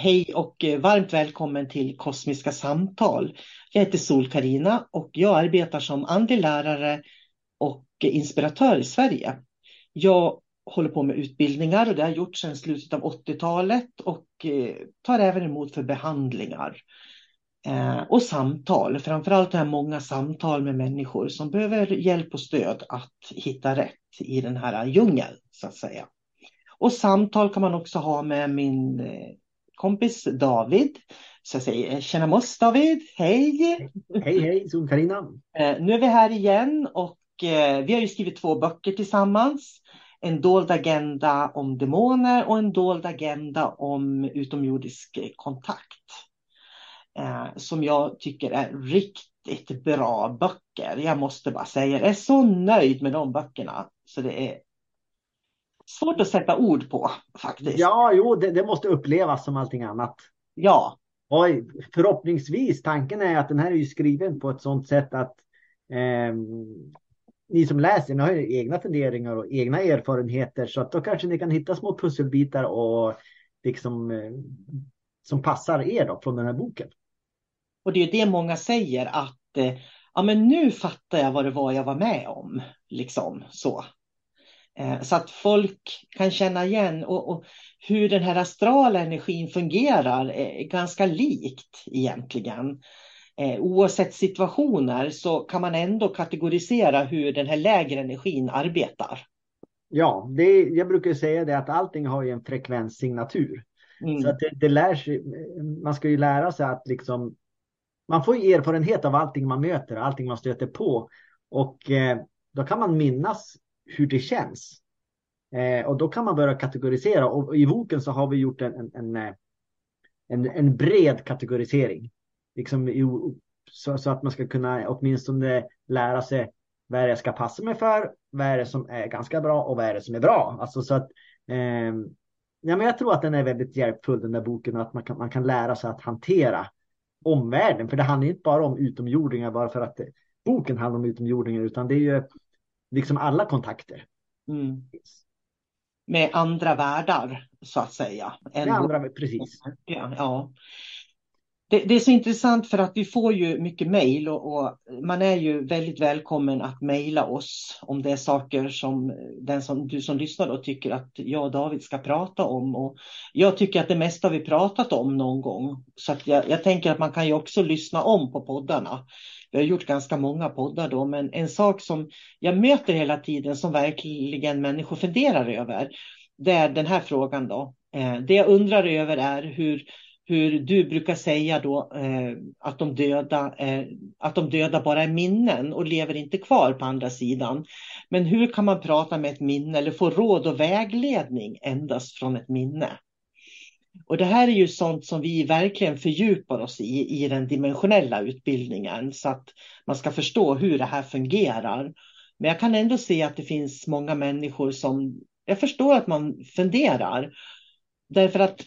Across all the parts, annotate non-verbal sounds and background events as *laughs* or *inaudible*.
Hej och eh, varmt välkommen till Kosmiska samtal. Jag heter sol karina och jag arbetar som andlig lärare och inspiratör i Sverige. Jag håller på med utbildningar och det har jag gjort sedan slutet av 80-talet och eh, tar även emot för behandlingar. Eh, och samtal, framförallt har jag många samtal med människor som behöver hjälp och stöd att hitta rätt i den här djungeln så att säga. Och samtal kan man också ha med min kompis David. Så jag säger tjena moss David, hej! Hej hej, sol karina Eh, nu är vi här igen och eh, vi har ju skrivit två böcker tillsammans. En dold agenda om demoner och en dold agenda om utomjordisk kontakt. Eh, som jag tycker är riktigt bra böcker. Jag måste bara säga, jag är så nöjd med de böckerna. Så det är svårt att sätta ord på faktiskt. Ja, jo, det, det måste upplevas som allting annat. Ja, Oj, förhoppningsvis, tanken är att den här är ju skriven på ett sådant sätt att eh, ni som läser, ni har ju egna funderingar och egna erfarenheter så att då kanske ni kan hitta små pusselbitar och liksom eh, som passar er då från den här boken. och det är ju det många säger att eh, ja, men nu fattar jag vad det var jag var med om. Liksom så. Eh, Så att folk kan känna igen och, och hur den här astrala energin fungerar är ganska likt egentligen. Eh, Oavsett situationer så kan man ändå kategorisera hur den här lägre energin arbetar. Ja, det, jag brukar säga det att allting har ju en frekvenssignatur. Mm. Så att det, det lär sig, man ska ju lära sig att liksom, man får ju erfarenhet av allting man möter, allting man stöter på. Och eh, då kan man minnas hur det känns. Eh, och då kan man börja kategorisera. Och i boken så har vi gjort en, en, en, eh, en, en bred kategorisering. Liksom i, så, så att man ska kunna åtminstone lära sig vad är det jag ska passa mig för, vad är det som är ganska bra och vad är det som är bra. Alltså så att eh, Ja, men jag tror att den är väldigt hjälpfull den där boken och att man kan, man kan lära sig att hantera omvärlden. För det handlar inte bara om utomjordingar bara för att det, boken handlar om utomjordingar utan det är ju liksom alla kontakter. Mm. Med andra världar så att säga. Med andra, precis. Ja, ja. Det, det, är så intressant för att vi får ju mycket mejl och, och, man är ju väldigt välkommen att mejla oss om det är saker som den som du som lyssnar då tycker att jag och David ska prata om. Och jag tycker att det mesta har vi pratat om någon gång. Så att jag, jag tänker att man kan ju också lyssna om på poddarna. Vi har gjort ganska många poddar då, men en sak som jag möter hela tiden som verkligen människor funderar över, det är den här frågan då. Eh, det jag undrar över är hur hur du brukar säga då eh, att, de döda, att de döda bara är minnen och lever inte kvar på andra sidan. Men hur kan man prata med ett minne eller få råd och vägledning endast från ett minne? Och det här är ju sånt som vi verkligen fördjupar oss i, i den dimensionella utbildningen, så att man ska förstå hur det här fungerar. Men jag kan ändå se att det finns många människor som, jag förstår att man funderar, därför att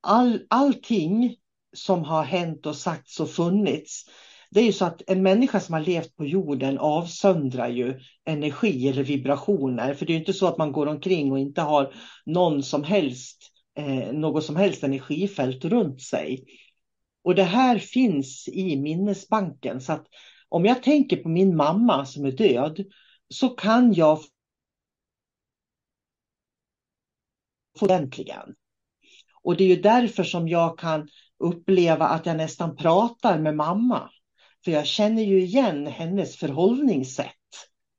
all, allting som har hänt och sagts och funnits, det är ju så att en människa som har levt på jorden avsöndrar ju energi eller vibrationer. För det är ju inte så att man går omkring och inte har någon som helst, eh, något som helst energifält runt sig. Och det här finns i minnesbanken. Så att om jag tänker på min mamma som är död så kan jag få ordentligen. Och det är ju därför som jag kan uppleva att jag nästan pratar med mamma. För jag känner ju igen hennes förhållningssätt,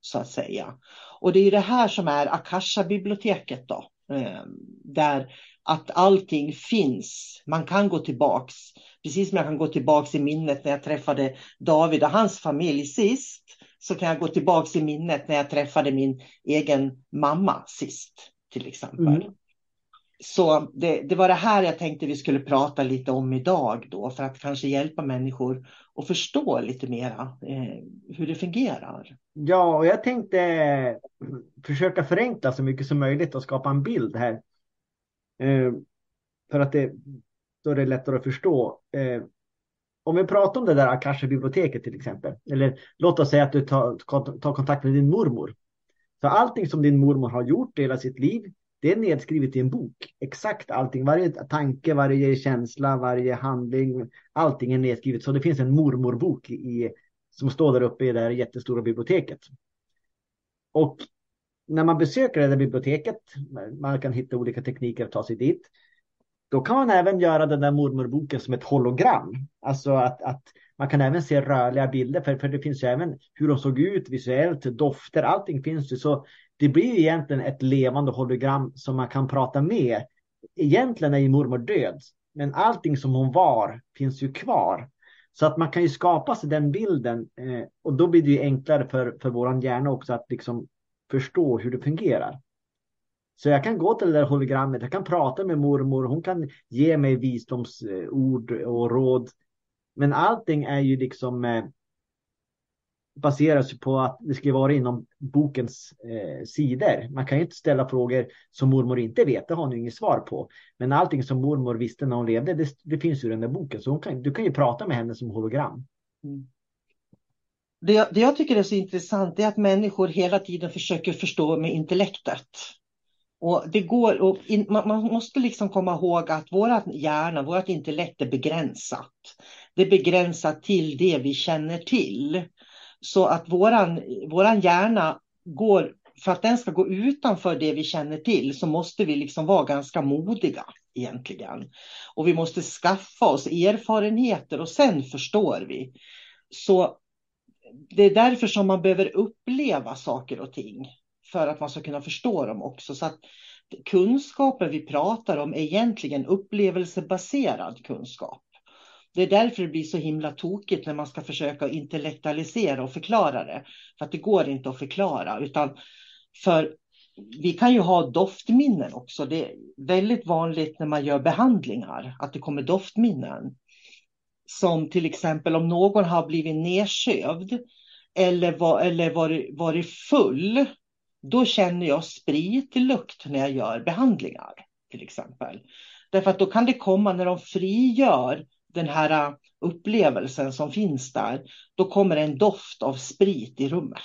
så att säga. Och det är ju det här som är Akasha-biblioteket då. Eh, där att allting finns. Man kan gå tillbaks. Precis som jag kan gå tillbaks i minnet när jag träffade David och hans familj sist. Så kan jag gå tillbaks i minnet när jag träffade min egen mamma sist. Till exempel. Mm. Så det, det, var det här jag tänkte vi skulle prata lite om idag då för att kanske hjälpa människor att förstå lite mera eh, hur det fungerar. Ja, och jag tänkte försöka förenkla så mycket som möjligt och skapa en bild här. Eh, för att det, då är det lättare att förstå. Eh, om vi pratar om det där Akasha-biblioteket till exempel, eller låt oss säga att du tar, tar kontakt med din mormor. Så allting som din mormor har gjort i hela sitt liv det är nedskrivet i en bok. Exakt allting, varje tanke, varje känsla, varje handling, allting är nedskrivet. Så det finns en mormorbok i, som står där uppe i det här jättestora biblioteket. Och när man besöker det där biblioteket, man kan hitta olika tekniker att ta sig dit. Då kan man även göra den där mormorboken som ett hologram. Alltså att, att man kan även se rörliga bilder, för, för det finns ju även hur de såg ut visuellt, dofter, allting finns ju. Så det blir ju egentligen ett levande hologram som man kan prata med. Egentligen är ju mormor död, men allting som hon var finns ju kvar. Så att man kan ju skapa sig den bilden eh, och då blir det ju enklare för, för våran hjärna också att liksom förstå hur det fungerar. Så jag kan gå till det där hologrammet, jag kan prata med mormor, hon kan ge mig visdomsord och råd. Men allting är ju liksom eh, baseras på att det ska vara inom bokens eh, sidor. Man kan ju inte ställa frågor som mormor inte vet, det har hon ju inget svar på. Men allting som mormor visste när hon levde, det, det finns ju i den där boken. Så kan, du kan ju prata med henne som hologram. Mm. Det, det jag tycker är så intressant är att människor hela tiden försöker förstå med intellektet. Och det går, och in, man, man, måste liksom komma ihåg att vårt hjärna, vårt intellekt är begränsat. Det är begränsat till det vi känner till. Så att våran, våran hjärna går, för att den ska gå utanför det vi känner till så måste vi liksom vara ganska modiga egentligen. Och vi måste skaffa oss erfarenheter och sen förstår vi. Så det är därför som man behöver uppleva saker och ting för att man ska kunna förstå dem också. Så att kunskapen vi pratar om är egentligen upplevelsebaserad kunskap. Det är därför det blir så himla tokigt när man ska försöka intellektualisera och förklara det. För att det går inte att förklara. Utan för vi kan ju ha doftminnen också. Det är väldigt vanligt när man gör behandlingar att det kommer doftminnen. Som till exempel om någon har blivit nedsövd eller, var, eller varit, varit full. Då känner jag spritlukt när jag gör behandlingar till exempel. Därför att då kan det komma när de frigör den här upplevelsen som finns där, då kommer en doft av sprit i rummet.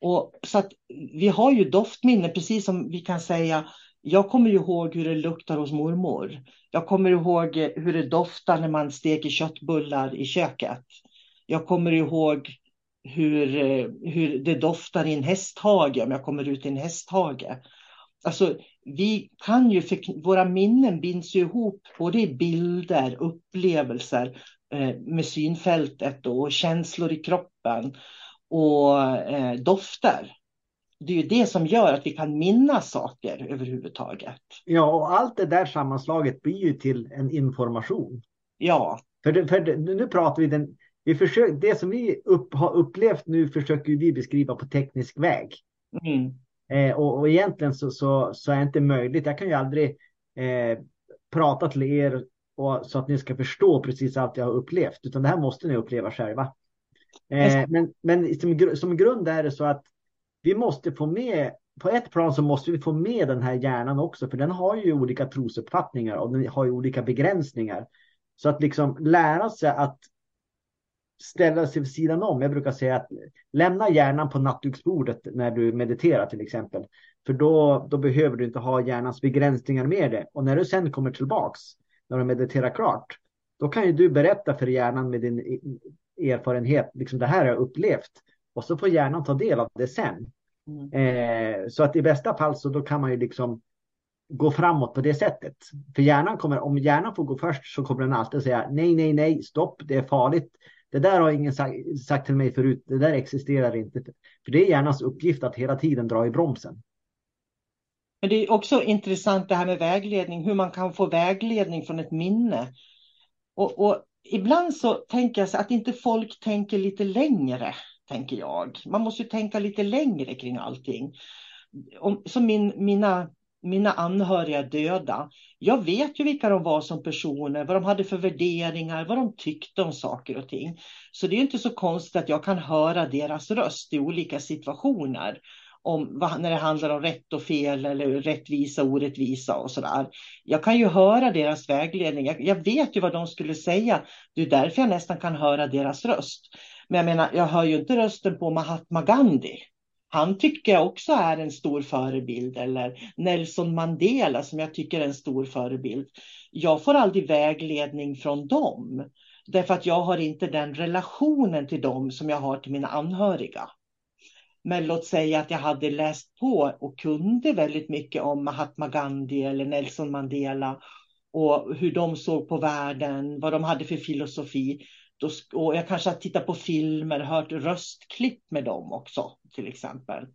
Och så att vi har ju doftminne, precis som vi kan säga, jag kommer ihåg hur det luktar hos mormor. Jag kommer ihåg eh, hur det doftar när man steker köttbullar i köket. Jag kommer ihåg hur, eh, hur det doftar i en hästhage om jag kommer ut i en hästhage. Alltså, vi kan ju, våra minnen binds ju ihop både i bilder, upplevelser eh, med synfältet och känslor i kroppen och eh, dofter. Det är ju det som gör att vi kan minnas saker överhuvudtaget. Ja, och allt det där sammanslaget blir ju till en information. Ja. För, det, för det, nu pratar vi den, vi försöker, det som vi upp, har upplevt nu försöker vi beskriva på teknisk väg. Mm. Eh, och, och egentligen så, så, så är det inte möjligt. Jag kan ju aldrig eh, prata till er och, så att ni ska förstå precis allt jag har upplevt, utan det här måste ni uppleva själva. Eh, men men som, som grund är det så att vi måste få med, på ett plan så måste vi få med den här hjärnan också, för den har ju olika trosuppfattningar och den har ju olika begränsningar. Så att liksom lära sig att ställa sig vid sidan om. Jag brukar säga att lämna hjärnan på nattduksbordet när du mediterar till exempel. För då, då behöver du inte ha hjärnans begränsningar med dig. Och när du sen kommer tillbaks, när du mediterar klart, då kan ju du berätta för hjärnan med din e-, erfarenhet, liksom det här har jag upplevt. Och så får hjärnan ta del av det sen. Mm. Eh, så att i bästa fall så då kan man ju liksom gå framåt på det sättet. För hjärnan kommer, om hjärnan får gå först så kommer den alltid säga nej, nej, nej, stopp, det är farligt. Det där har ingen sagt, till mig förut, det där existerar inte. För det är hjärnans uppgift att hela tiden dra i bromsen. Men det är också intressant det här med vägledning, hur man kan få vägledning från ett minne. Och, och ibland så tänker jag att inte folk tänker lite längre, tänker jag. Man måste ju tänka lite längre kring allting. Om, som min, mina mina anhöriga döda. Jag vet ju vilka de var som personer, vad de hade för värderingar, vad de tyckte om saker och ting. Så det är inte så konstigt att jag kan höra deras röst i olika situationer. Om, när det handlar om rätt och fel eller rättvisa och orättvisa och sådär. Jag kan ju höra deras vägledning. Jag, jag vet ju vad de skulle säga. Det är därför jag nästan kan höra deras röst. Men jag menar, jag hör ju inte rösten på Mahatma Gandhi han tycker jag också är en stor förebild. Eller Nelson Mandela som jag tycker är en stor förebild. Jag får aldrig vägledning från dem. Därför att jag har inte den relationen till dem som jag har till mina anhöriga. Men låt säga att jag hade läst på och kunde väldigt mycket om Mahatma Gandhi eller Nelson Mandela och hur de såg på världen, vad de hade för filosofi. Då, och jag kanske har tittat på filmer, hört röstklipp med dem också till exempel.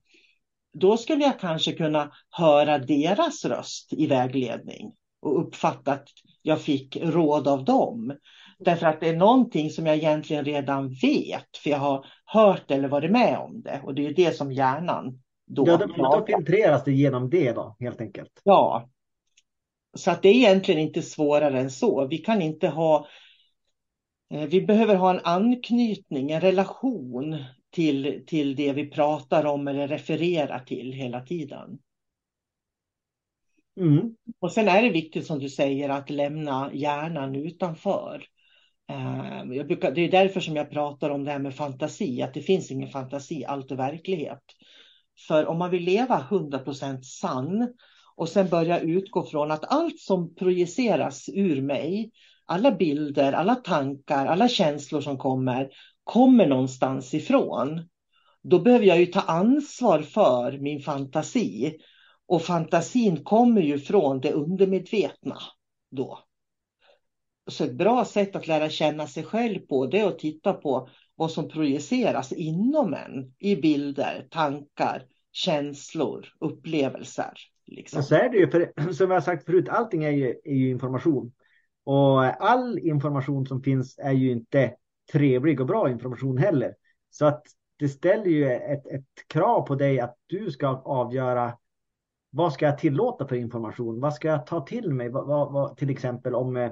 Då skulle jag kanske kunna höra deras röst i vägledning och uppfatta att jag fick råd av dem. Därför att det är någonting som jag egentligen redan vet, för jag har hört eller varit med om det. Och det är det som hjärnan då... Ja, då, då filtreras det genom det då, helt enkelt. Ja. Så att det är egentligen inte svårare än så. Vi kan inte ha vi behöver ha en anknytning, en relation till, till det vi pratar om eller refererar till hela tiden. Mm. Och sen är det viktigt som du säger att lämna hjärnan utanför. Eh, brukar, det är därför som jag pratar om det här med fantasi, att det finns ingen fantasi, allt är verklighet. För om man vill leva 100% sann och sen börja utgå från att allt som projiceras ur mig alla bilder, alla tankar, alla känslor som kommer, kommer någonstans ifrån. Då behöver jag ju ta ansvar för min fantasi. Och fantasin kommer ju från det undermedvetna då. Så ett bra sätt att lära känna sig själv på det är att titta på vad som projiceras inom en i bilder, tankar, känslor, upplevelser. Liksom. Så är det ju, för *clears throat* som jag sagt förut, allting är ju, är ju information. Och all information som finns är ju inte trevlig och bra information heller. Så att det ställer ju ett, ett krav på dig att du ska avgöra vad ska jag tillåta för information? Vad ska jag ta till mig? Vad, vad, vad, till exempel om eh,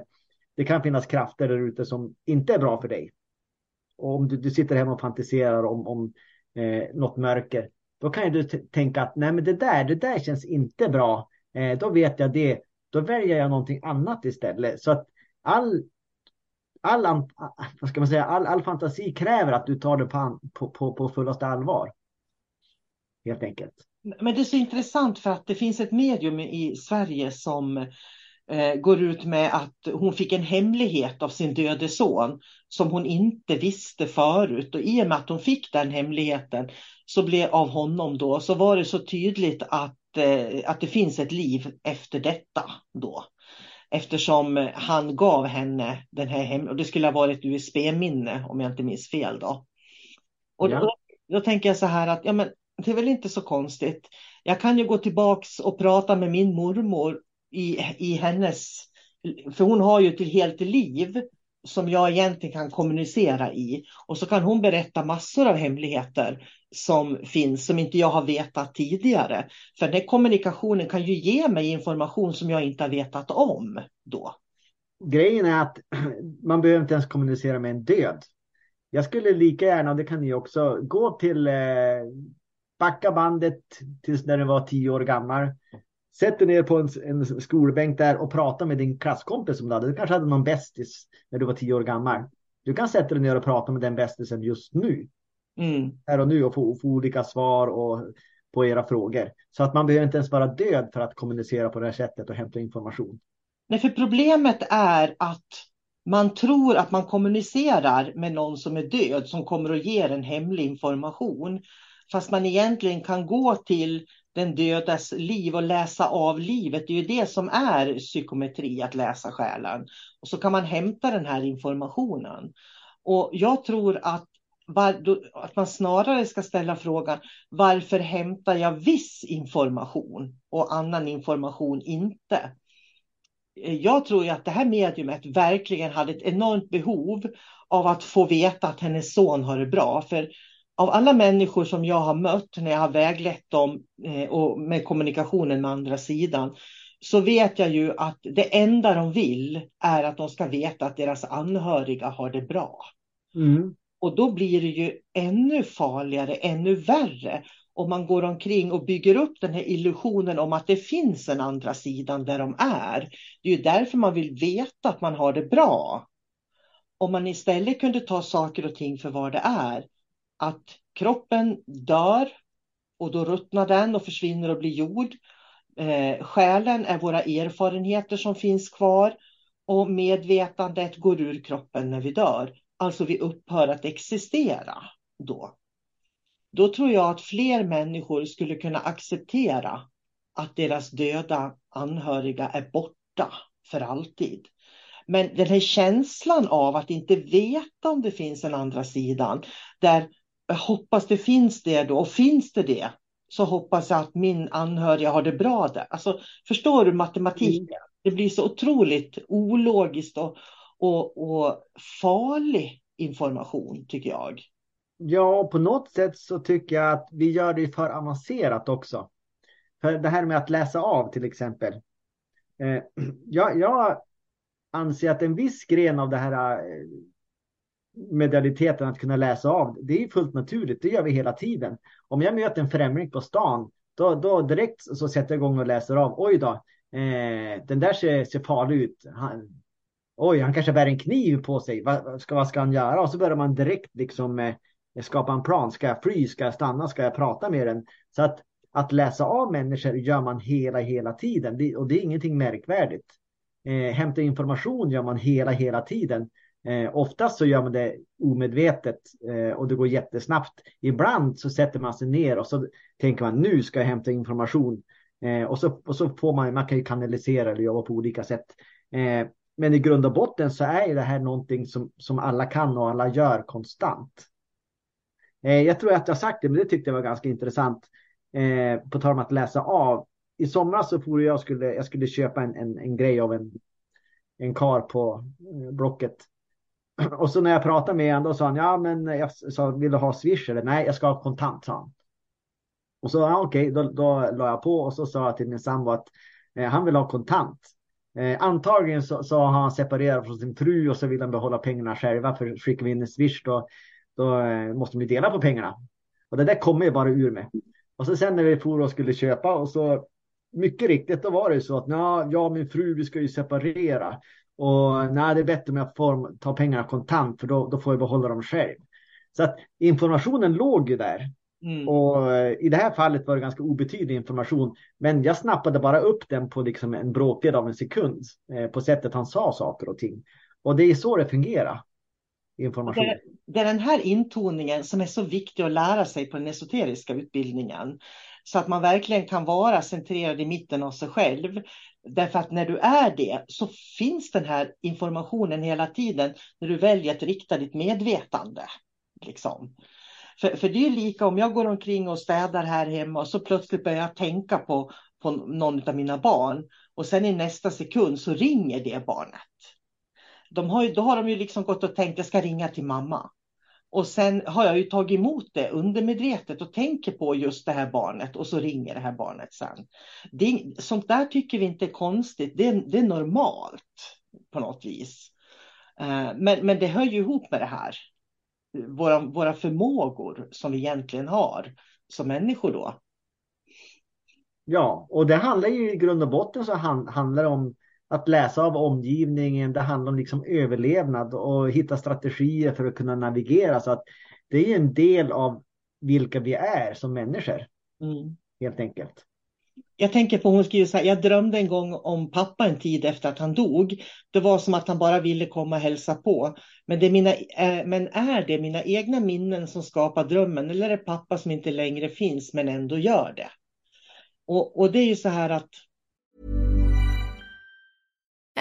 det kan finnas krafter där ute som inte är bra för dig. Och om du, du sitter hemma och fantiserar om, om eh, något mörker, då kan du tänka att nej, men det där, det där känns inte bra. Eh, då vet jag det då väljer jag någonting annat istället. Så att all all, vad ska man säga, all, all fantasi kräver att du tar det på, på, på, på fullaste allvar. Helt enkelt. Men det är så intressant för att det finns ett medium i Sverige som eh, går ut med att hon fick en hemlighet av sin döde son som hon inte visste förut. Och i och med att hon fick den hemligheten så blev av honom då så var det så tydligt att, att det finns ett liv efter detta då. Eftersom han gav henne den här hem och det skulle ha varit USB-minne om jag inte minns fel då. Och ja. då, då tänker jag så här att ja, men det är väl inte så konstigt. Jag kan ju gå tillbaks och prata med min mormor i, i hennes, för hon har ju ett helt liv som jag egentligen kan kommunicera i. Och så kan hon berätta massor av hemligheter som finns som inte jag har vetat tidigare. För den här kommunikationen kan ju ge mig information som jag inte har vetat om då. Grejen är att *clears throat* man behöver inte ens kommunicera med en död. Jag skulle lika gärna, och det kan ni också, gå till eh, backa bandet tills när du var tio år gammal. Sätt dig ner på en, en skolbänk där och prata med din klasskompis som du hade. Du kanske hade någon bästis när du var tio år gammal. Du kan sätta dig ner och prata med den bästisen just nu. Mm. Här och nu och få, få olika svar och, på era frågor. Så att man behöver inte ens vara död för att kommunicera på det här sättet och hämta information. Nej, för problemet är att man tror att man kommunicerar med någon som är död som kommer att ge en hemlig information. Fast man egentligen kan gå till den dödas liv och läsa av livet. Det är ju det som är psykometri, att läsa själen. Och så kan man hämta den här informationen. Och jag tror att, var, att man snarare ska ställa frågan varför hämtar jag viss information och annan information inte? Eh, jag tror ju att det här mediumet verkligen hade ett enormt behov av att få veta att hennes son har det bra. För av alla människor som jag har mött när jag har väglett dem eh, och med kommunikationen med andra sidan så vet jag ju att det enda de vill är att de ska veta att deras anhöriga har det bra. Mm. Och då blir det ju ännu farligare, ännu värre om man går omkring och bygger upp den här illusionen om att det finns en andra sidan där de är. Det är ju därför man vill veta att man har det bra. Om man istället kunde ta saker och ting för vad det är att kroppen dör och då ruttnar den och försvinner och blir jord. Eh, själen är våra erfarenheter som finns kvar och medvetandet går ur kroppen när vi dör. Alltså vi upphör att existera då. Då tror jag att fler människor skulle kunna acceptera att deras döda anhöriga är borta för alltid. Men den här känslan av att inte veta om det finns en andra sidan, där jag hoppas det finns det då. Och finns det det så hoppas jag att min anhöriga har det bra där. Alltså, förstår du matematiken? Mm. Det blir så otroligt ologiskt och, och, och farlig information tycker jag. Ja, på något sätt så tycker jag att vi gör det för avancerat också. För det här med att läsa av till exempel. Eh, *clears throat* jag, jag anser att en viss gren av det här eh, medialiteten att kunna läsa av. Det är fullt naturligt, det gör vi hela tiden. Om jag möter en främling på stan, då, då direkt så sätter jag igång och läser av. Oj då, eh, den där ser, ser farlig ut. Han, oj, han kanske bär en kniv på sig. Vad ska, vad ska han göra? Och så börjar man direkt liksom eh, skapa en plan. Ska jag fly? Ska jag stanna? Ska jag prata med den? Så att, att läsa av människor gör man hela, hela tiden. Det, och det är ingenting märkvärdigt. Eh, hämta information gör man hela, hela tiden. Eh, oftast så gör man det omedvetet eh, och det går jättesnabbt. Ibland så sätter man sig ner och så tänker man nu ska jag hämta information. Eh, och, så, och så får man, man kan ju kanalisera eller jobba på olika sätt. Eh, men i grund och botten så är det här någonting som, som alla kan och alla gör konstant. Eh, jag tror att jag sagt det, men det tyckte jag var ganska intressant. Eh, på tal om att läsa av. I somras så for jag skulle, jag skulle köpa en, en, en grej av en, en kar på eh, Blocket. *clears throat* Och så när jag pratade med honom då sa han, ja men jag sa, vill du ha swish eller? Nej, jag ska ha kontant, sa han. Och så, ja, okej, då, då la jag på och så sa jag till min sambo att eh, han vill ha kontant. Eh, antagligen så, så, har han separerat från sin fru och så vill han behålla pengarna själva. För skickar vi in en swish då, då eh, måste vi dela på pengarna. Och det där kommer ju bara ur mig. Och så sen när vi for och skulle köpa och så mycket riktigt då var det så att ja, jag och min fru vi ska ju separera. Och nej, det är bättre om jag får ta pengarna kontant för då, då får jag behålla dem själv. Så att informationen låg ju där. Mm. Och eh, i det här fallet var det ganska obetydlig information. Men jag snappade bara upp den på liksom en bråkdel av en sekund. Eh, på sättet han sa saker och ting. Och det är så det fungerar. Information. Det, det är den här intoningen som är så viktig att lära sig på den esoteriska utbildningen. Så att man verkligen kan vara centrerad i mitten av sig själv. Därför att när du är det så finns den här informationen hela tiden när du väljer att rikta ditt medvetande. Liksom. För, för det är lika om jag går omkring och städar här hemma och så plötsligt börjar jag tänka på, på någon av mina barn och sen i nästa sekund så ringer det barnet. De har ju, då har de ju liksom gått och tänkt att jag ska ringa till mamma. Och sen har jag ju tagit emot det undermedvetet och tänker på just det här barnet och så ringer det här barnet sen. Det, sånt där tycker vi inte är konstigt, det, det är normalt på något vis. Eh, men, men det hör ju ihop med det här. Våra, våra förmågor som vi egentligen har som människor då. Ja, och det handlar ju i grund och botten så handlar det om att läsa av omgivningen. Det handlar om liksom överlevnad och hitta strategier för att kunna navigera. Så att det är en del av vilka vi är som människor. Mm. Helt enkelt. Jag tänker på, hon skriver så här, jag drömde en gång om pappa en tid efter att han dog. Det var som att han bara ville komma och hälsa på. Men, det är, mina, äh, men är det mina egna minnen som skapar drömmen eller är det pappa som inte längre finns men ändå gör det? Och, och det är ju så här att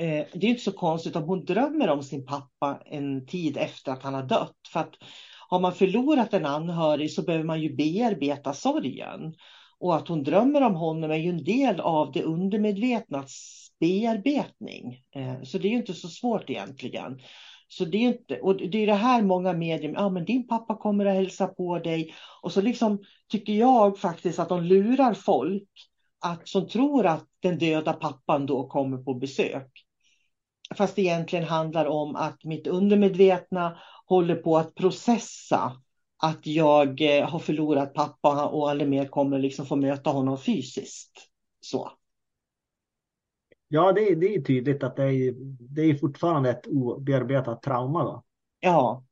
Eh, det är inte så konstigt om hon drömmer om sin pappa en tid efter att han har dött. För att har man förlorat en anhörig så behöver man ju bearbeta sorgen. Och att hon drömmer om honom är ju en del av det undermedvetnas bearbetning. Eh, så det är ju inte så svårt egentligen. Så det är inte, och det är det här många medier, ja men din pappa kommer att hälsa på dig. Och så liksom tycker jag faktiskt att de lurar folk att, som tror att den döda pappan då kommer på besök. Fast det egentligen handlar om att mitt undermedvetna håller på att processa att jag eh, har förlorat pappa och aldrig mer kommer liksom få möta honom fysiskt. Så. Ja, det, det är tydligt att det är, det är fortfarande ett obearbetat trauma. Då. Ja.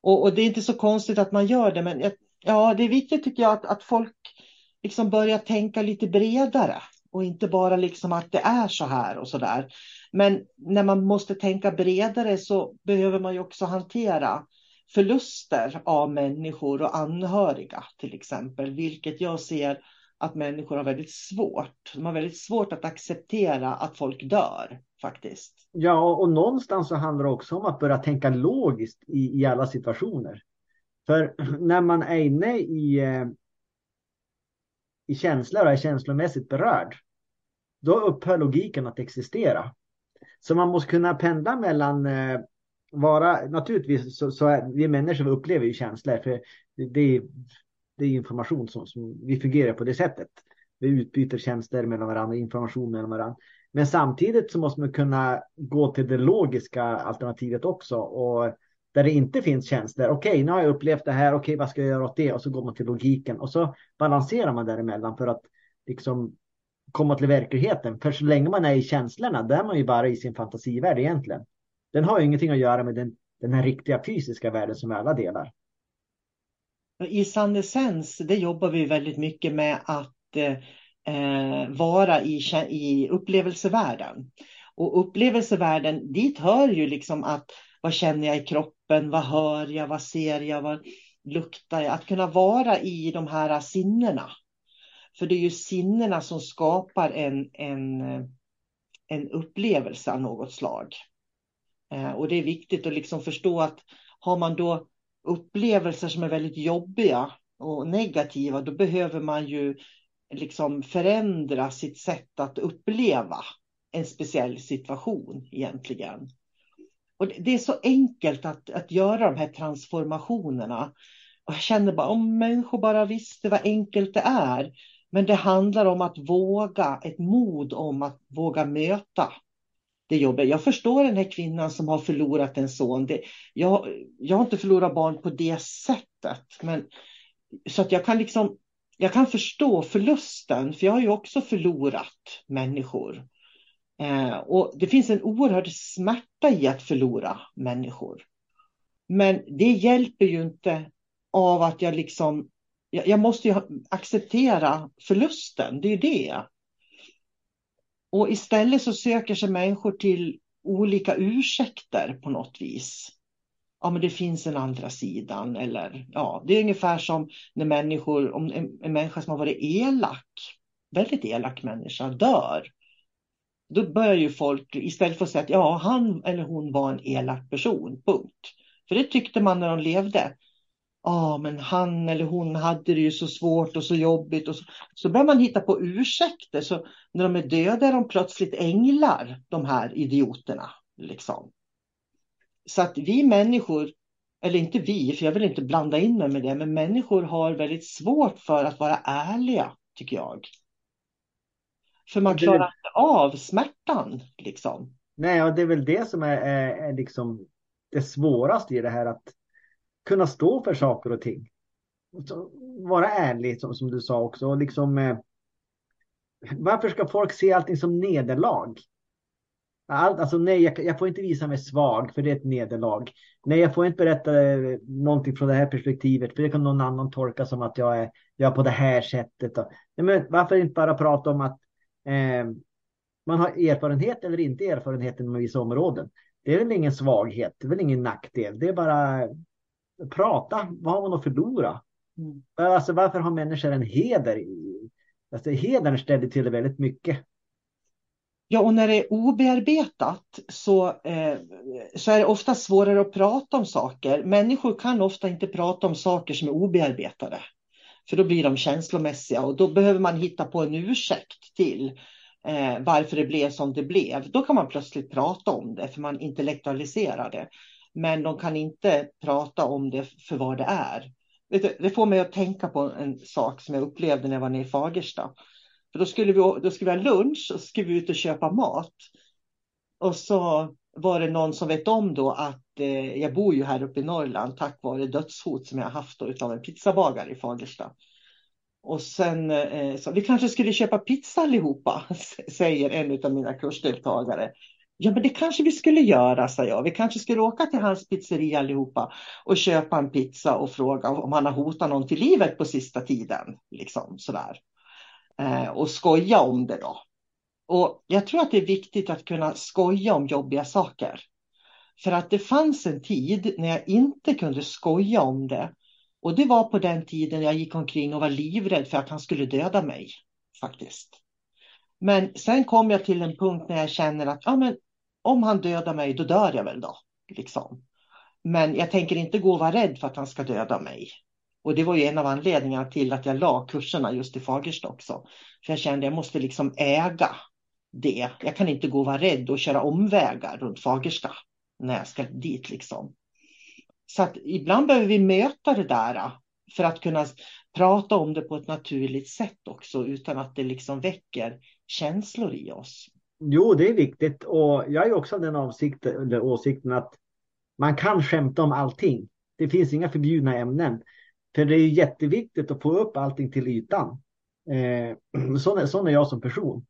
Och, och, det är inte så konstigt att man gör det, men ja, det är viktigt tycker jag att, att folk liksom börjar tänka lite bredare och inte bara liksom att det är så här och så där. Men när man måste tänka bredare så behöver man ju också hantera förluster av människor och anhöriga till exempel, vilket jag ser att människor har väldigt svårt. De har väldigt svårt att acceptera att folk dör faktiskt. Ja, och någonstans så handlar det också om att börja tänka logiskt i, i alla situationer. För *clears throat* när man är inne i, eh, i känslor och är känslomässigt berörd då upphör logiken att existera. Så man måste kunna pendla mellan eh, vara, naturligtvis så, så är vi människor vi upplever ju känslor för det, är, det är information som, som vi fungerar på det sättet. Vi utbyter tjänster mellan varandra, information mellan varandra. Men samtidigt så måste man kunna gå till det logiska alternativet också och där det inte finns känslor. Okej, okay, nu har jag upplevt det här. Okej, okay, vad ska jag göra åt det? Och så går man till logiken och så balanserar man däremellan för att liksom komma till verkligheten. För så länge man är i känslorna, där är man ju bara i sin fantasivärld egentligen. Den har ju ingenting att göra med den, den här riktiga fysiska världen som vi alla delar. I Sandessens, det jobbar vi väldigt mycket med att eh, vara i, i upplevelsevärlden. Och upplevelsevärlden, dit hör ju liksom att vad känner jag i kroppen, vad hör jag, vad ser jag, vad luktar jag? Att kunna vara i de här sinnena. För det är ju sinnena som skapar en, en, en upplevelse av något slag. Eh, och det är viktigt att liksom förstå att har man då upplevelser som är väldigt jobbiga och negativa, då behöver man ju liksom förändra sitt sätt att uppleva en speciell situation egentligen. Och det är så enkelt att, att göra de här transformationerna. Och jag känner bara om människor bara visste vad enkelt det är. Men det handlar om att våga, ett mod om att våga möta det jobbet. Jag förstår den här kvinnan som har förlorat en son. Det, jag, jag har inte förlorat barn på det sättet. Men, så att jag kan liksom jag kan förstå förlusten, för jag har ju också förlorat människor. Eh, och det finns en oerhörd smärta i att förlora människor. Men det hjälper ju inte av att jag liksom, jag, jag måste ju acceptera förlusten, det är ju det. Och istället så söker sig människor till olika ursäkter på något vis. Ja, men det finns en andra sidan. Eller, ja, det är ungefär som när människor, om en, en människa som har varit elak, väldigt elak människa, dör. Då börjar ju folk, istället för att säga att ja, han eller hon var en elak person, punkt. För det tyckte man när de levde ja, men han eller hon hade det ju så svårt och så jobbigt. Och så, så börjar man hitta på ursäkter. Så när de är döda är de plötsligt änglar, de här idioterna. Liksom. Så att vi människor, eller inte vi, för jag vill inte blanda in mig med det, men människor har väldigt svårt för att vara ärliga, tycker jag. För man klarar inte av smärtan, liksom. Nej, och det är väl det som är, är, är liksom det svåraste i det här att kunna stå för saker och ting. Vara ärlig som, som du sa också. Och liksom, eh, varför ska folk se allting som nederlag? Allt, alltså nej, jag, jag, får inte visa mig svag för det är ett nederlag. Nej, jag får inte berätta eh, någonting från det här perspektivet för det kan någon annan tolka som att jag är, jag är på det här sättet. Och, men varför inte bara prata om att man har erfarenhet eller inte erfarenhet inom vissa områden. Det är väl ingen svaghet, det är väl ingen nackdel. Det är bara prata, vad har man att förlora? Mm. Alltså, varför har människor en heder? Alltså, hedern ställer till det väldigt mycket. Ja, och när det är obearbetat så, eh, så är det ofta svårare att prata om saker. Människor kan ofta inte prata om saker som är obearbetade. För då blir de känslomässiga och då behöver man hitta på en ursäkt till eh, varför det blev som det blev. Då kan man plötsligt prata om det för man intellektualiserar det. Men de kan inte prata om det för vad det är. Det får mig att tänka på en sak som jag upplevde när jag var nere i Fagersta. För då skulle vi, då skulle vi ha lunch och skulle vi ut och köpa mat. Och så var det någon som vet om då att eh, jag bor ju här uppe i Norrland tack vare dödshot som jag har haft då av en pizzabagare i Fagersta. Och sen eh, så vi kanske skulle köpa pizza allihopa, *laughs* säger en av mina kursdeltagare. Ja, men det kanske vi skulle göra, sa jag. Vi kanske skulle åka till hans pizzeria allihopa och köpa en pizza och fråga om han har hotat någon till livet på sista tiden. Liksom sådär. Eh, och skoja om det då. Och jag tror att det är viktigt att kunna skoja om jobbiga saker. För att det fanns en tid när jag inte kunde skoja om det. Och det var på den tiden jag gick omkring och var livrädd för att han skulle döda mig. Faktiskt. Men sen kom jag till en punkt när jag känner att ja, men om han dödar mig, då dör jag väl då. Liksom. Men jag tänker inte gå och vara rädd för att han ska döda mig. Och det var ju en av anledningarna till att jag la kurserna just i Fagersta också. För jag kände att jag måste liksom äga det. Jag kan inte gå och vara rädd och köra omvägar runt Fagersta när jag ska dit liksom. Så att ibland behöver vi möta det där äh, för att kunna prata om det på ett naturligt sätt också utan att det liksom väcker känslor i oss. Jo, det är viktigt och jag är också av den avsikten, eller åsikten att man kan skämta om allting. Det finns inga förbjudna ämnen. För det är jätteviktigt att få upp allting till ytan. Eh, *clears throat* sån, är, sån är jag som person.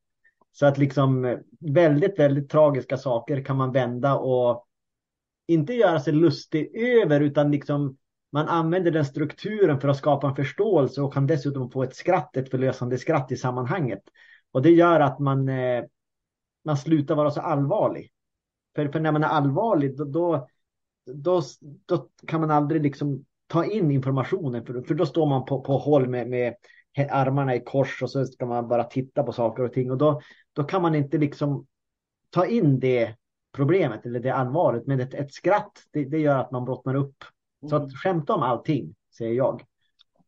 Så att liksom eh, väldigt, väldigt tragiska saker kan man vända och inte göra sig lustig över utan liksom man använder den strukturen för att skapa en förståelse och kan dessutom få ett skratt, ett förlösande skratt i sammanhanget. Och det gör att man, eh, man slutar vara så allvarlig. För, för när man är allvarlig då, då, då, då kan man aldrig liksom ta in informationen för, för då står man på, på håll med, med armarna i kors och så ska man bara titta på saker och ting och då, då kan man inte liksom ta in det problemet eller det allvaret. Men ett, ett skratt, det, det gör att man brottnar upp. Så att mm. skämta om allting, säger jag.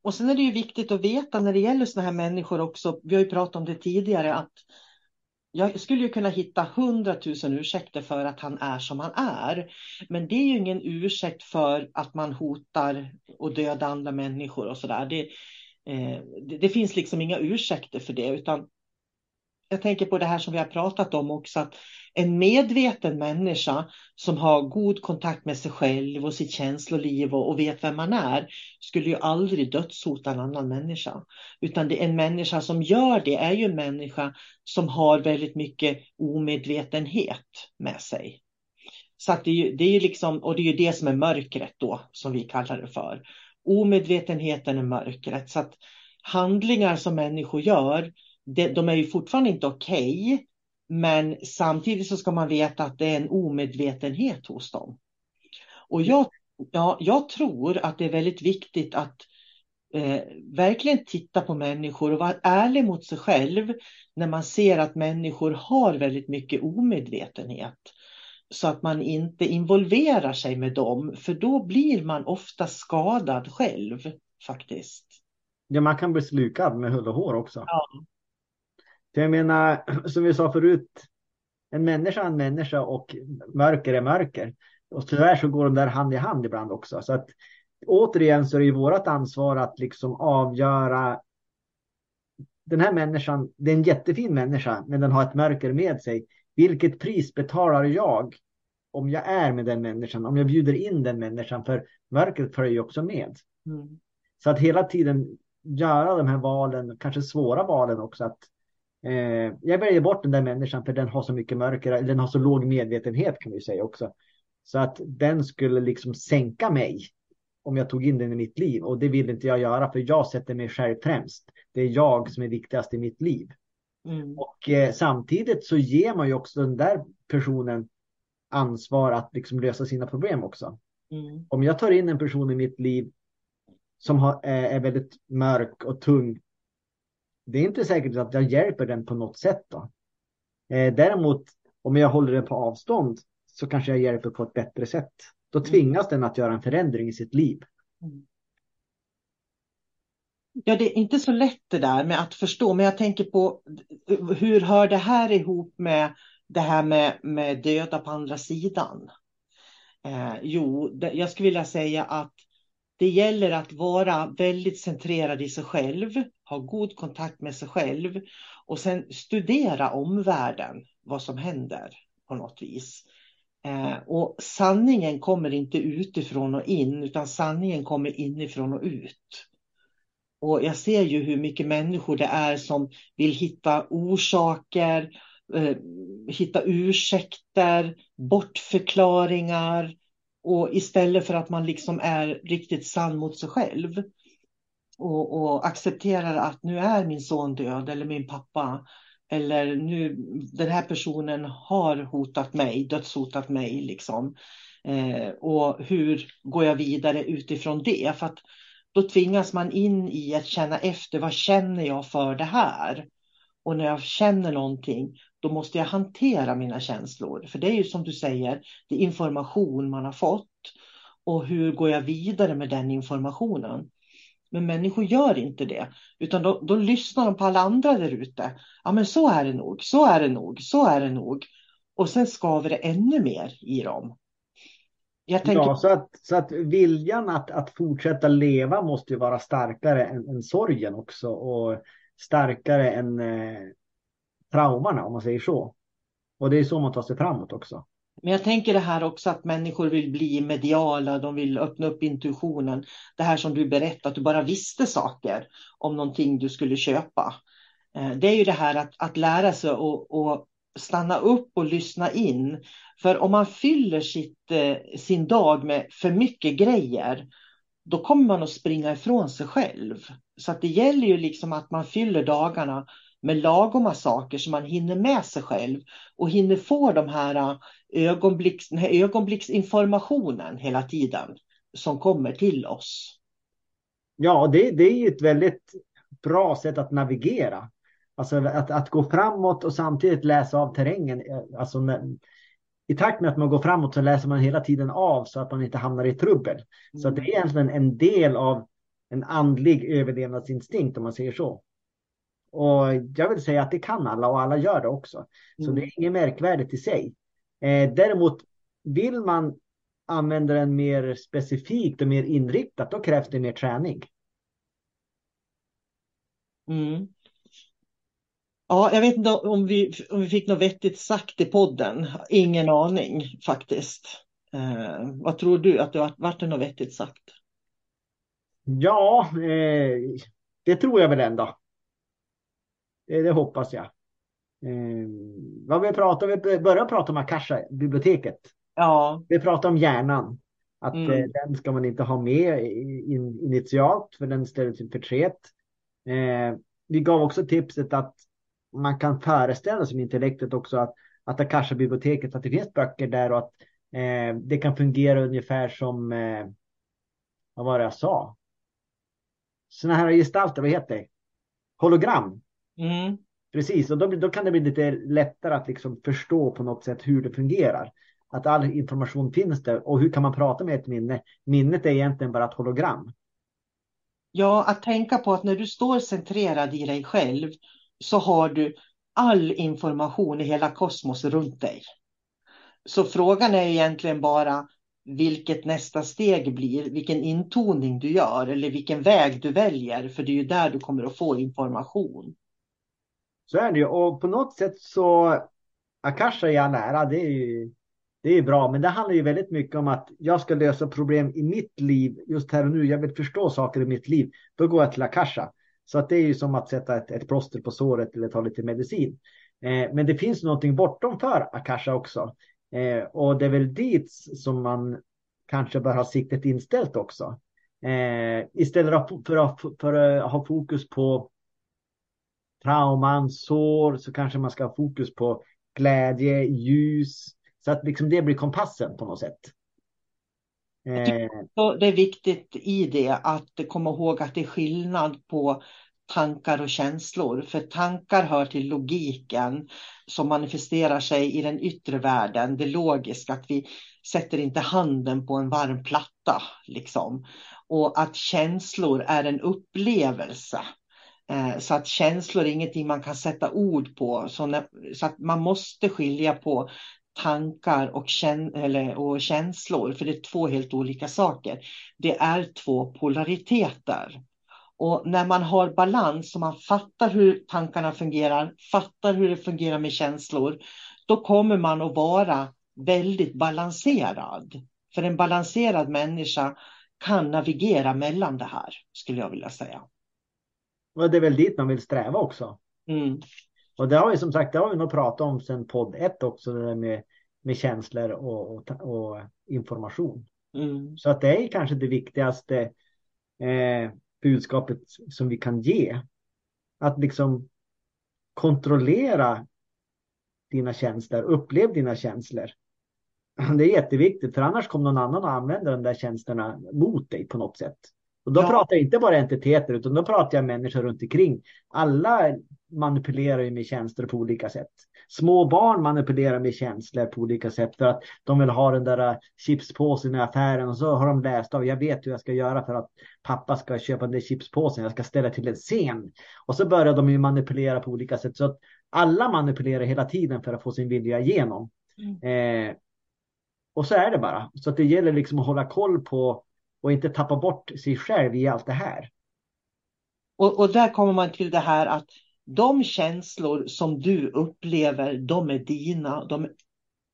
Och sen är det ju viktigt att veta när det gäller sådana här människor också, vi har ju pratat om det tidigare, att jag skulle ju kunna hitta hundratusen ursäkter för att han är som han är. Men det är ju ingen ursäkt för att man hotar och dödar andra människor och sådär. Det, eh, det, det, finns liksom inga ursäkter för det, utan jag tänker på det här som vi har pratat om också, att en medveten människa som har god kontakt med sig själv och sitt känsloliv och, och vet vem man är, skulle ju aldrig dödshota en annan människa. Utan det en människa som gör det är ju en människa som har väldigt mycket omedvetenhet med sig. Så att det, är ju, det är liksom, och det är ju det som är mörkret då, som vi kallar det för. Omedvetenheten är mörkret. Så att handlingar som människor gör, de är ju fortfarande inte okej. Okay, men samtidigt så ska man veta att det är en omedvetenhet hos dem. Och jag, ja, jag tror att det är väldigt viktigt att eh, verkligen titta på människor och vara ärlig mot sig själv när man ser att människor har väldigt mycket omedvetenhet. Så att man inte involverar sig med dem, för då blir man ofta skadad själv faktiskt. Ja, man kan bli slukad med hull och hår också. Ja. För jag menar, *clears throat* som vi sa förut, en människa är en människa och mörker är mörker. Och tyvärr så går de där hand i hand ibland också. Så att återigen så är det ju vårt ansvar att liksom avgöra den här människan, det är en jättefin människa, men den har ett mörker med sig. Vilket pris betalar jag om jag är med den människan, om jag bjuder in den människan, för mörkret följer ju också med. Mm. Så att hela tiden göra de här valen, kanske svåra valen också, att Eh, jag väljer bort den där människan för den har så mycket mörker, den har så låg medvetenhet kan vi säga också. Så att den skulle liksom sänka mig om jag tog in den i mitt liv och det vill inte jag göra för jag sätter mig själv främst. Det är jag som är viktigast i mitt liv. Mm. Och eh, samtidigt så ger man ju också den där personen ansvar att liksom lösa sina problem också. Mm. Om jag tar in en person i mitt liv som har, är väldigt mörk och tung det är inte säkert att jag hjälper den på något sätt. Då. Eh, däremot om jag håller den på avstånd så kanske jag hjälper på ett bättre sätt. Då mm. tvingas den att göra en förändring i sitt liv. Mm. Ja, det är inte så lätt det där med att förstå, men jag tänker på hur hör det här ihop med det här med, med döda på andra sidan? Eh, jo, det, jag skulle vilja säga att det gäller att vara väldigt centrerad i sig själv, ha god kontakt med sig själv och sen studera omvärlden, vad som händer på något vis. Eh, och sanningen kommer inte utifrån och in, utan sanningen kommer inifrån och ut. Och jag ser ju hur mycket människor det är som vill hitta orsaker, eh, hitta ursäkter, bortförklaringar, och istället för att man liksom är riktigt sann mot sig själv och, och accepterar att nu är min son död eller min pappa eller nu den här personen har hotat mig, dödshotat mig liksom. Eh, och hur går jag vidare utifrån det? För att då tvingas man in i att känna efter, vad känner jag för det här? Och när jag känner någonting, då måste jag hantera mina känslor. För det är ju som du säger, det är information man har fått. Och hur går jag vidare med den informationen? Men människor gör inte det, utan då, då lyssnar de på alla andra där ute. Ja, men så är det nog, så är det nog, så är det nog. Och sen skaver det ännu mer i dem. Jag tänker... Ja, så att, så att viljan att, att fortsätta leva måste ju vara starkare än, än sorgen också och starkare än eh, traumorna om man säger så. Och det är så man tar sig framåt också. Men jag tänker det här också att människor vill bli mediala, de vill öppna upp intuitionen. Det här som du berättade, att du bara visste saker om någonting du skulle köpa. Eh, det är ju det här att, att lära sig att stanna upp och lyssna in. För om man fyller sitt, eh, sin dag med för mycket grejer, då kommer man att springa ifrån sig själv. Så att det gäller ju liksom att man fyller dagarna med lagoma saker så man hinner med sig själv och hinner få de här eh, ögonblicks, den här ögonblicksinformationen hela tiden som kommer till oss. Ja, det, det är ett väldigt bra sätt att navigera. Alltså att, att gå framåt och samtidigt läsa av terrängen. Eh, alltså när, I takt med att man går framåt så läser man hela tiden av så att man inte hamnar i trubbel. Mm. Så det är egentligen en del av en andlig överlevnadsinstinkt om man säger så. Och jag vill säga att det kan alla och alla gör det också. Så mm. det är inget märkvärdigt i sig. Eh, däremot vill man använda den mer specifikt och mer inriktat, då krävs det mer träning. Mm. Ja, jag vet inte om vi, om vi fick något vettigt sagt i podden. Ingen aning faktiskt. Eh, vad tror du att det har varit något vettigt sagt? Ja, eh, det tror jag väl ändå. Det, det hoppas jag. Eh, vad vi pratar, vi börjar prata om Akasha, biblioteket. Ja. Vi pratar om hjärnan. Att mm. eh, den ska man inte ha med in, initialt för den ställer till förtret. Eh, vi gav också tipset att man kan föreställa sig med intellektet också att, att Akasha-biblioteket, att det finns böcker där och att eh, det kan fungera ungefär som, eh, vad var det jag sa? Sådana här gestalter, vad heter det? Hologram. Mm. Precis, och då, då kan det bli lite lättare att liksom förstå på något sätt hur det fungerar. Att all information finns där och hur kan man prata med ett minne? Minnet är egentligen bara ett hologram. Ja, att tänka på att när du står centrerad i dig själv så har du all information i hela kosmos runt dig. Så frågan är egentligen bara vilket nästa steg blir, vilken intoning du gör eller vilken väg du väljer, för det är ju där du kommer att få information. Så är det ju och på något sätt så Akasha i all ära, det är ju det är bra, men det handlar ju väldigt mycket om att jag ska lösa problem i mitt liv just här och nu. Jag vill förstå saker i mitt liv. Då går jag till Akasha. Så att det är ju som att sätta ett, ett plåster på såret eller ta lite medicin. Eh, men det finns någonting bortom för Akasha också. Eh, och det är väl dit som man kanske bör ha siktet inställt också. Eh, istället för att, för att ha fokus på trauman, sår, så kanske man ska ha fokus på glädje, ljus. Så att liksom det blir kompassen på något sätt. Eh. Det är viktigt i det att komma ihåg att det är skillnad på tankar och känslor. För tankar hör till logiken som manifesterar sig i den yttre världen. Det logiska, att vi sätter inte handen på en varm platta. Liksom. Och att känslor är en upplevelse. Eh, så att känslor är ingenting man kan sätta ord på. Så, när, så att man måste skilja på tankar och, kän eller, och känslor, för det är två helt olika saker. Det är två polariteter. Och när man har balans och man fattar hur tankarna fungerar, fattar hur det fungerar med känslor, då kommer man att vara väldigt balanserad. För en balanserad människa kan navigera mellan det här, skulle jag vilja säga. Och det är väl dit man vill sträva också. Mm. Och det har vi som sagt, det har vi nog pratat om sedan podd ett också, det där med, med känslor och, och, och information. Mm. Så att det är kanske det viktigaste eh, budskapet som vi kan ge. Att liksom kontrollera dina känslor, upplev dina känslor. Det är jätteviktigt, för annars kommer någon annan att använda de där tjänsterna mot dig på något sätt. Och då Ja. pratar jag inte bara entiteter utan då pratar jag människor runt omkring. Alla manipulerar ju med känslor på olika sätt. Små barn manipulerar med känslor på olika sätt för att de vill ha den där chipspåsen i affären och så har de läst av, jag vet hur jag ska göra för att pappa ska köpa den där chipspåsen, jag ska ställa till en scen. Och så börjar de ju manipulera på olika sätt. Så att alla manipulerar hela tiden för att få sin vilja igenom. Eh, och så är det bara. Så att det gäller liksom att hålla koll på och inte tappa bort sig själv i allt det här. Och, och där kommer man till det här att de känslor som du upplever, de är dina. De,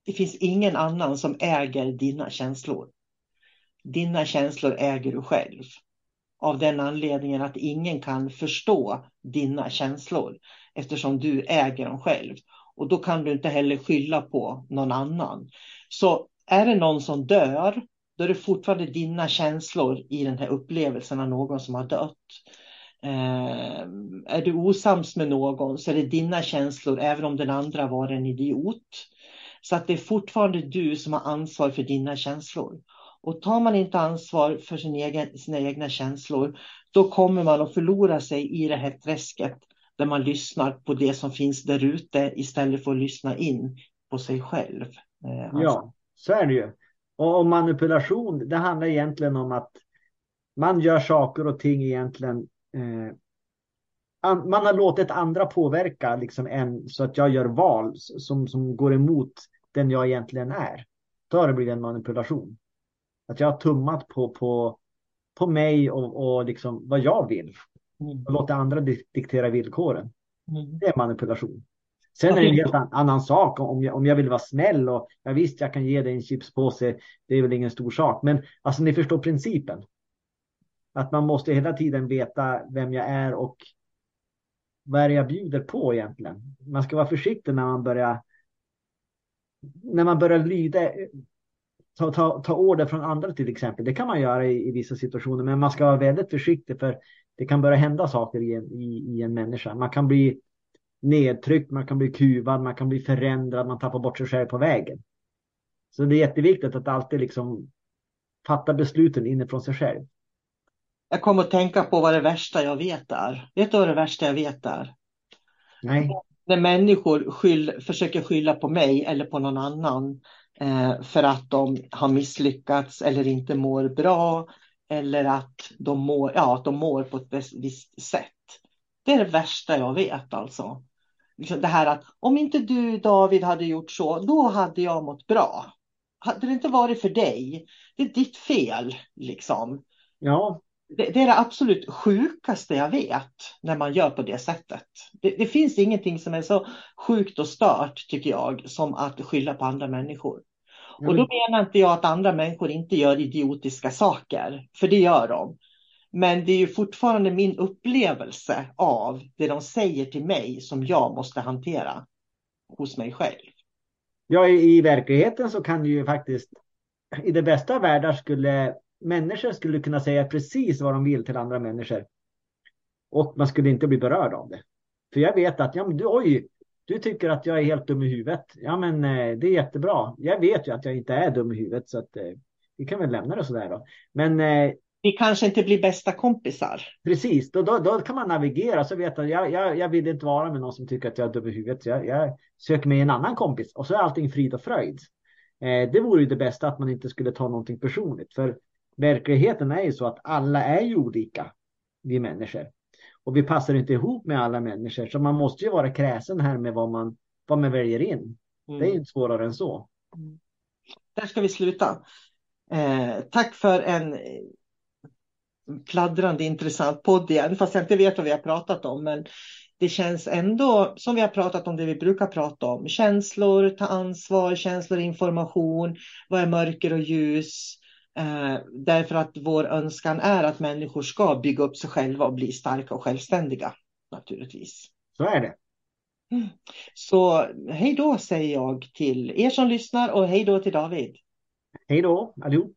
det finns ingen annan som äger dina känslor. Dina känslor äger du själv. Av den anledningen att ingen kan förstå dina känslor eftersom du äger dem själv. Och då kan du inte heller skylla på någon annan. Så är det någon som dör, då är det fortfarande dina känslor i den här upplevelsen av någon som har dött. Eh, är du osams med någon så är det dina känslor även om den andra var en idiot. Så att det är fortfarande du som har ansvar för dina känslor. Och tar man inte ansvar för sin egen, sina egna känslor då kommer man att förlora sig i det här träsket där man lyssnar på det som finns där ute istället för att lyssna in på sig själv. Eh, alltså. Ja, så är det ju. Och, och manipulation, det handlar egentligen om att man gör saker och ting egentligen. Eh, an, man har låtit andra påverka liksom en så att jag gör val som, som går emot den jag egentligen är. Då har det blivit en manipulation. Att jag har tummat på, på, på mig och, och liksom vad jag vill. Mm. Och låter andra di- diktera villkoren. Mm. Det är manipulation. Sen är det en helt an- annan sak om jag, om jag vill vara snäll och jag visst jag kan ge dig en chipspåse. Det är väl ingen stor sak. Men alltså ni förstår principen. Att man måste hela tiden veta vem jag är och vad är det jag bjuder på egentligen. Man ska vara försiktig när man börjar när man börjar lyda ta, ta, ta order från andra till exempel. Det kan man göra i, i vissa situationer men man ska vara väldigt försiktig för det kan börja hända saker i i, i en människa. Man kan bli nedtryckt, man kan bli kuvad, man kan bli förändrad, man tappar bort sig själv på vägen. Så det är jätteviktigt att alltid liksom fatta besluten inifrån sig själv. Jag kommer att tänka på vad det värsta jag vet är. Vet du vad det värsta jag vet är? Nej, När människor skyll, försöker skylla på mig eller på någon annan eh, för att de har misslyckats eller inte mår bra eller att de mår, ja, att de mår på ett vis- visst sätt. Det är det värsta jag vet alltså. Liksom det här att om inte du David hade gjort så, då hade jag mått bra. Hade det inte varit för dig, det är ditt fel liksom. ja, Det, det är det absolut sjukaste jag vet när man gör på det sättet. Det, det finns ingenting som är så sjukt och stört tycker jag som att skylla på andra människor. Och då menar inte jag att andra människor inte gör idiotiska saker, för det gör de. Men det är ju fortfarande min upplevelse av det de säger till mig som jag måste hantera hos mig själv. ja i, i verkligheten så kan ju faktiskt i det bästa av världar skulle människor skulle kunna säga precis vad de vill till andra människor. Och man skulle inte bli berörd av det. För jag vet att, ja men du, oj, du tycker att jag är helt dum i huvudet. Ja men eh, det är jättebra. Jag vet ju att jag inte är dum i huvudet så att eh, vi kan väl lämna det sådär då. Men eh, vi kanske inte blir bästa kompisar. precis, då, då, då kan man navigera så vet att jag, jag, jag vill inte vara med någon som tycker att jag är dum i huvudet. Jag, jag söker mig en annan kompis och så är allting frid och fröjd. Eh, det vore ju det bästa att man inte skulle ta någonting personligt. För verkligheten är ju så att alla är ju olika, vi människor. Och vi passar inte ihop med alla människor. Så man måste ju vara kräsen här med vad man, vad man väljer in. Mm. Det är inte svårare än så. Där ska vi sluta. Eh, tack för en pladdrande intressant podd igen, fast jag inte vet vad vi har pratat om. Men det känns ändå som vi har pratat om det vi brukar prata om. Känslor, ta ansvar, känslor, information, vad är mörker och ljus? Eh, därför att vår önskan är att människor ska bygga upp sig själva och bli starka och självständiga, naturligtvis. Så är det. Så hej då säger jag till er som lyssnar och hej då till David. Hej då allihop.